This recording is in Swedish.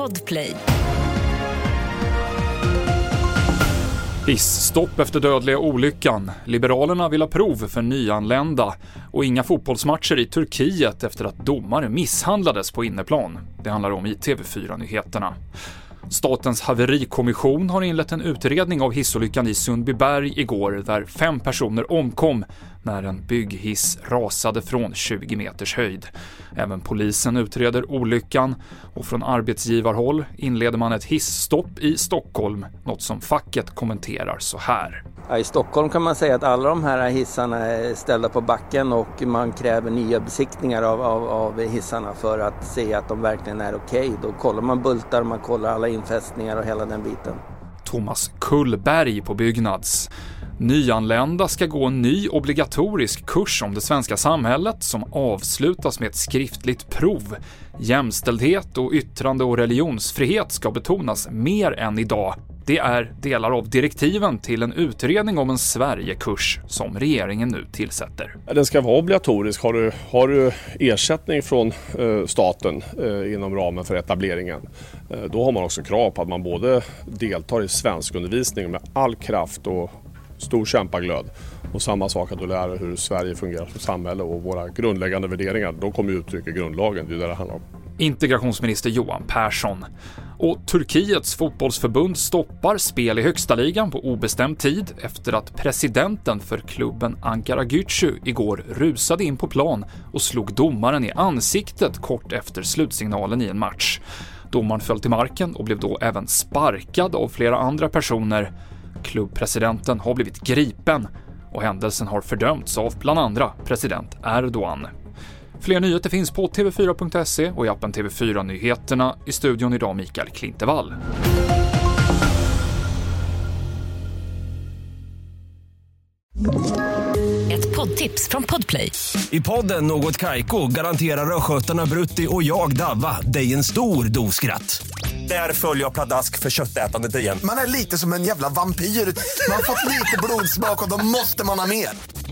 Podplay. Hisstopp efter dödliga olyckan. Liberalerna vill ha prov för nyanlända. Och inga fotbollsmatcher i Turkiet efter att domare misshandlades på inneplan. Det handlar om i TV4-nyheterna. Statens haverikommission har inlett en utredning av hissolyckan i Sundbyberg igår där fem personer omkom när en bygghiss rasade från 20 meters höjd. Även polisen utreder olyckan och från arbetsgivarhåll inleder man ett hissstopp i Stockholm, något som facket kommenterar så här. Ja, I Stockholm kan man säga att alla de här hissarna är ställda på backen och man kräver nya besiktningar av, av, av hissarna för att se att de verkligen är okej. Okay. Då kollar man bultar, man kollar alla infästningar och hela den biten. Thomas Kullberg på Byggnads. Nyanlända ska gå en ny obligatorisk kurs om det svenska samhället som avslutas med ett skriftligt prov. Jämställdhet och yttrande och religionsfrihet ska betonas mer än idag. Det är delar av direktiven till en utredning om en Sverigekurs som regeringen nu tillsätter. Den ska vara obligatorisk. Har du, har du ersättning från eh, staten eh, inom ramen för etableringen, eh, då har man också krav på att man både deltar i svenskundervisning med all kraft och stor kämpaglöd. Och samma sak att du lär dig hur Sverige fungerar som samhälle och våra grundläggande värderingar. De kommer uttryck i grundlagen, det är det det handlar om. Integrationsminister Johan Persson. Och Turkiets fotbollsförbund stoppar spel i högsta ligan på obestämd tid efter att presidenten för klubben Ankara Gücü igår rusade in på plan och slog domaren i ansiktet kort efter slutsignalen i en match. Domaren föll till marken och blev då även sparkad av flera andra personer. Klubbpresidenten har blivit gripen och händelsen har fördömts av bland andra president Erdogan. Fler nyheter finns på tv4.se och i appen TV4 Nyheterna. I studion idag Mikael Klintevall. Ett poddtips från Podplay. I podden Något Kaiko garanterar östgötarna Brutti och jag, Davva, dig en stor dos skratt. Där följer jag pladask för köttätandet igen. Man är lite som en jävla vampyr. Man har fått lite blodsmak och då måste man ha mer.